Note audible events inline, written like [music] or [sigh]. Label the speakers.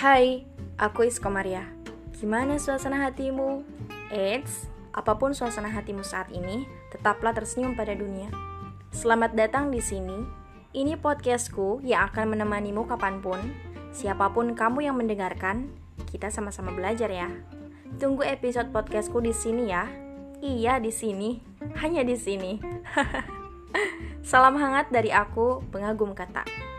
Speaker 1: Hai, aku Iskomaria. Gimana suasana hatimu? Eits, apa pun suasana hatimu saat ini, tetaplah tersenyum pada dunia. Selamat datang di sini. Ini podcastku yang akan menemanimu kapan pun, siapa pun kamu yang mendengarkan. Kita sama-sama belajar ya. Tunggu episode podcastku di sini ya. Iya, di sini. Hanya di sini. [laughs] Salam hangat dari aku, pengagum kata.